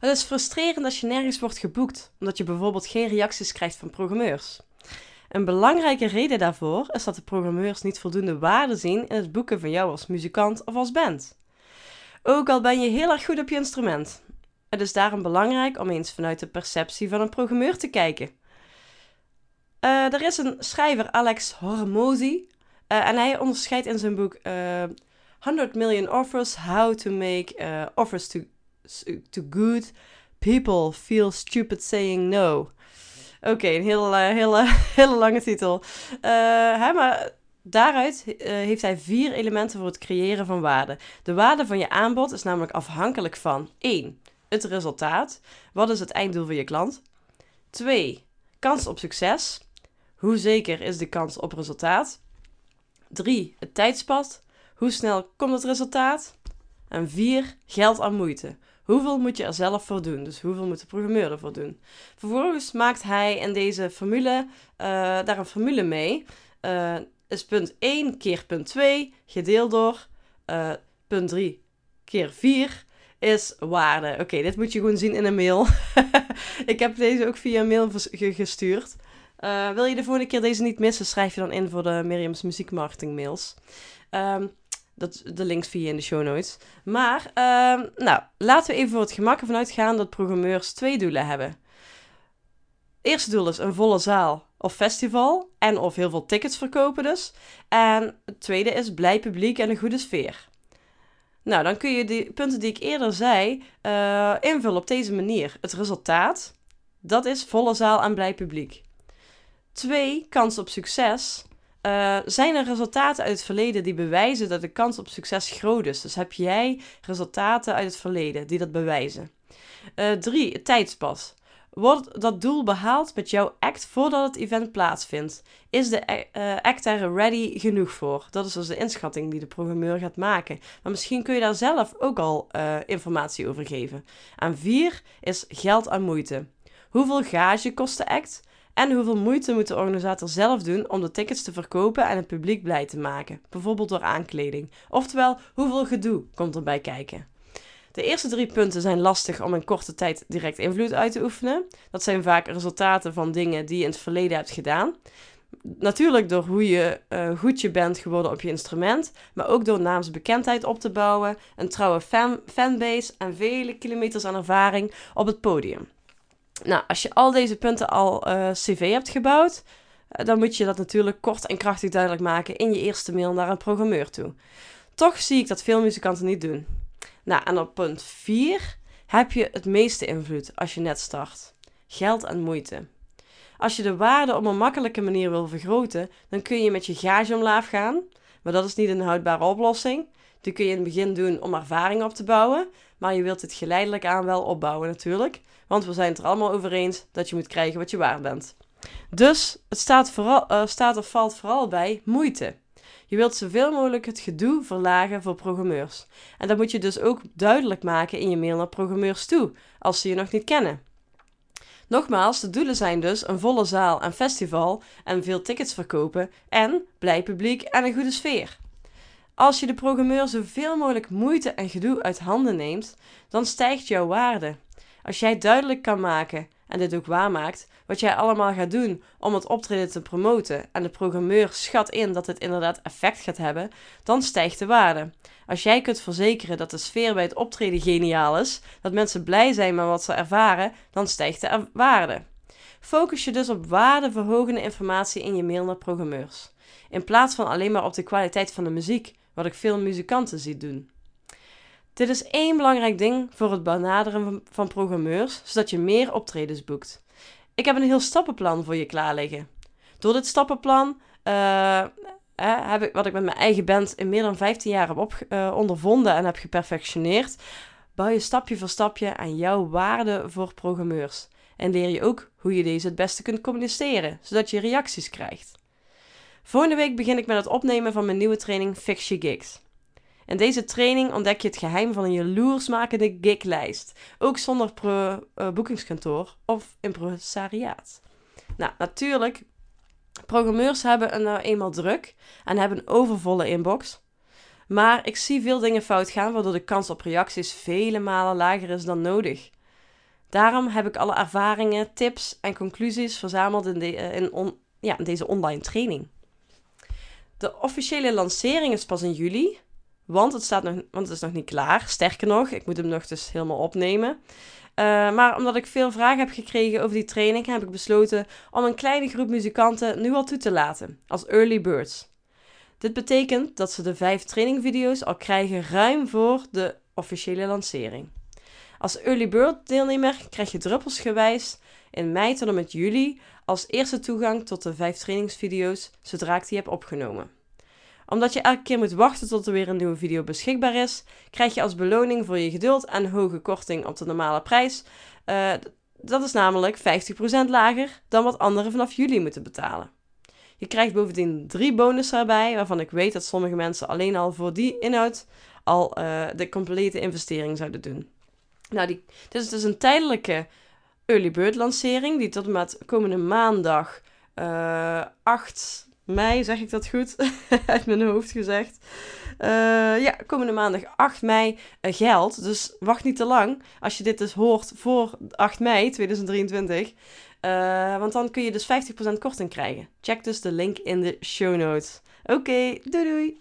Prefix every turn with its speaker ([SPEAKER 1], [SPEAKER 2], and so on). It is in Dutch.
[SPEAKER 1] Het is frustrerend als je nergens wordt geboekt, omdat je bijvoorbeeld geen reacties krijgt van programmeurs. Een belangrijke reden daarvoor is dat de programmeurs niet voldoende waarde zien in het boeken van jou als muzikant of als band. Ook al ben je heel erg goed op je instrument. Het is daarom belangrijk om eens vanuit de perceptie van een programmeur te kijken. Uh, er is een schrijver, Alex Hormozy, uh, en hij onderscheidt in zijn boek eh, 100 Million Offers How to Make Offers to, to Good People Feel Stupid Saying No. Oké, een hele, hele, hele lange titel. hè, maar daaruit heeft hij vier elementen voor het creëren van waarde. De waarde van je aanbod is namelijk afhankelijk van 1. Het resultaat. Wat is het einddoel van je klant? 2. Kans op succes. Hoe zeker is de kans op resultaat? 3. Het tijdspad. Hoe snel komt het resultaat? En 4. Geld aan moeite. Hoeveel moet je er zelf voor doen? Dus hoeveel moet de programmeur ervoor doen? Vervolgens maakt hij in deze formule uh, daar een formule mee. Uh, is punt 1 keer punt 2 gedeeld door uh, punt 3 keer 4 is waarde. Oké, dit moet je gewoon zien in een mail. ik heb deze ook via mail gestuurd. Wil je de volgende keer deze niet missen, schrijf je dan in voor de Miriam's muziekmarketing mails. Um, dat, de links via in de show notes. Maar, uh, nou, laten we even voor het gemak ervan uitgaan dat programmeurs twee doelen hebben. eerste doel is een volle zaal of festival en of heel veel tickets verkopen dus. En het tweede is blij publiek en een goede sfeer. Nou, dan kun je die punten die ik eerder zei uh, invullen op deze manier. Het resultaat, dat is volle zaal en blij publiek. Twee, kans op succes. Uh, zijn er resultaten uit het verleden die bewijzen dat de kans op succes groot is? Dus heb jij resultaten uit het verleden die dat bewijzen? Uh, drie, het tijdspas. Wordt dat doel behaald met jouw act voordat het event plaatsvindt? Is de uh, act er ready genoeg voor? Dat is dus de inschatting die de programmeur gaat maken. Maar misschien kun je daar zelf ook al uh, informatie over geven. En vier is geld en moeite. Hoeveel gage kost de act? En hoeveel moeite moet de organisator zelf doen om de tickets te verkopen en het publiek blij te maken, bijvoorbeeld door aankleding. Oftewel, hoeveel gedoe komt erbij kijken. De eerste drie punten zijn lastig om in korte tijd direct invloed uit te oefenen. Dat zijn vaak resultaten van dingen die je in het verleden hebt gedaan. Natuurlijk door hoe je uh, goed je bent geworden op je instrument, maar ook door naamsbekendheid op te bouwen, een trouwe fan fanbase en vele kilometers aan ervaring op het podium. Nou, als je al deze punten al uh, cv hebt gebouwd, uh, dan moet je dat natuurlijk kort en krachtig duidelijk maken in je eerste mail naar een programmeur toe. Toch zie ik dat veel muzikanten niet doen. Nou, en op punt 4 heb je het meeste invloed als je net start. Geld en moeite. Als je de waarde op een makkelijke manier wil vergroten, dan kun je met je gage omlaag gaan. Maar dat is niet een houdbare oplossing. Die kun je in het begin doen om ervaring op te bouwen. Maar je wilt het geleidelijk aan wel opbouwen natuurlijk. Want we zijn het er allemaal over eens dat je moet krijgen wat je waard bent. Dus het staat, vooral, uh, staat of valt vooral bij moeite. Je wilt zoveel mogelijk het gedoe verlagen voor programmeurs. En dat moet je dus ook duidelijk maken in je mail naar programmeurs toe, als ze je nog niet kennen. Nogmaals, de doelen zijn dus een volle zaal en festival en veel tickets verkopen en blij publiek en een goede sfeer. Als je de programmeur zoveel mogelijk moeite en gedoe uit handen neemt, dan stijgt jouw waarde. Als jij duidelijk kan maken, en dit ook waarmaakt, wat jij allemaal gaat doen om het optreden te promoten en de programmeur schat in dat het inderdaad effect gaat hebben, dan stijgt de waarde. Als jij kunt verzekeren dat de sfeer bij het optreden geniaal is, dat mensen blij zijn met wat ze ervaren, dan stijgt de waarde. Focus je dus op waardeverhogende informatie in je mail naar programmeurs. In plaats van alleen maar op de kwaliteit van de muziek, wat ik veel muzikanten zie doen. Dit is één belangrijk ding voor het benaderen van programmeurs, zodat je meer optredens boekt. Ik heb een heel stappenplan voor je klaar liggen. Door dit stappenplan uh, heb ik, wat ik met mijn eigen band in meer dan 15 jaar heb op, uh, ondervonden en heb geperfectioneerd, bouw je stapje voor stapje aan jouw waarde voor programmeurs. En leer je ook hoe je deze het beste kunt communiceren, zodat je reacties krijgt. Volgende week begin ik met het opnemen van mijn nieuwe training Fix Your Gigs. In deze training ontdek je het geheim van een jaloersmakende giglijst. Ook zonder pro, uh, boekingskantoor of impresariaat. Nou, natuurlijk, programmeurs hebben een, nou eenmaal druk en hebben een overvolle inbox. Maar ik zie veel dingen fout gaan, waardoor de kans op reacties vele malen lager is dan nodig. Daarom heb ik alle ervaringen, tips en conclusies verzameld in, de, eh, in, ja, in deze online training. De officiële lancering is pas in juli, want het, staat nog, want het is nog niet klaar. Sterker nog, ik moet hem nog dus helemaal opnemen. Uh, maar omdat ik veel vragen heb gekregen over die training, heb ik besloten om een kleine groep muzikanten nu al toe te laten, als early birds. Dit betekent dat ze de vijf trainingvideo's al krijgen ruim voor de officiële lancering. Als early bird deelnemer krijg je druppelsgewijs in mei tot en met juli als eerste toegang tot de vijf trainingsvideo's zodra ik die heb opgenomen. Omdat je elke keer moet wachten tot er weer een nieuwe video beschikbaar is, krijg je als beloning voor je geduld en hoge korting op de normale prijs. Uh, dat is namelijk 50% lager dan wat anderen vanaf juli moeten betalen. Je krijgt bovendien drie bonussen erbij, waarvan ik weet dat sommige mensen alleen al voor die inhoud al uh, de complete investering zouden doen. Nou, die, dit is dus een tijdelijke early bird lancering, die tot en met komende maandag uh, eh, 8 mei, zeg ik dat goed? Uit mijn hoofd gezegd. Uh, ja, komende maandag 8 mei uh, geldt. Dus wacht niet te lang als je dit dus hoort voor 8 mei 2023. Uh, want dan kun je dus 50% korting krijgen. Check dus de link in de show notes. Oké, doei doei!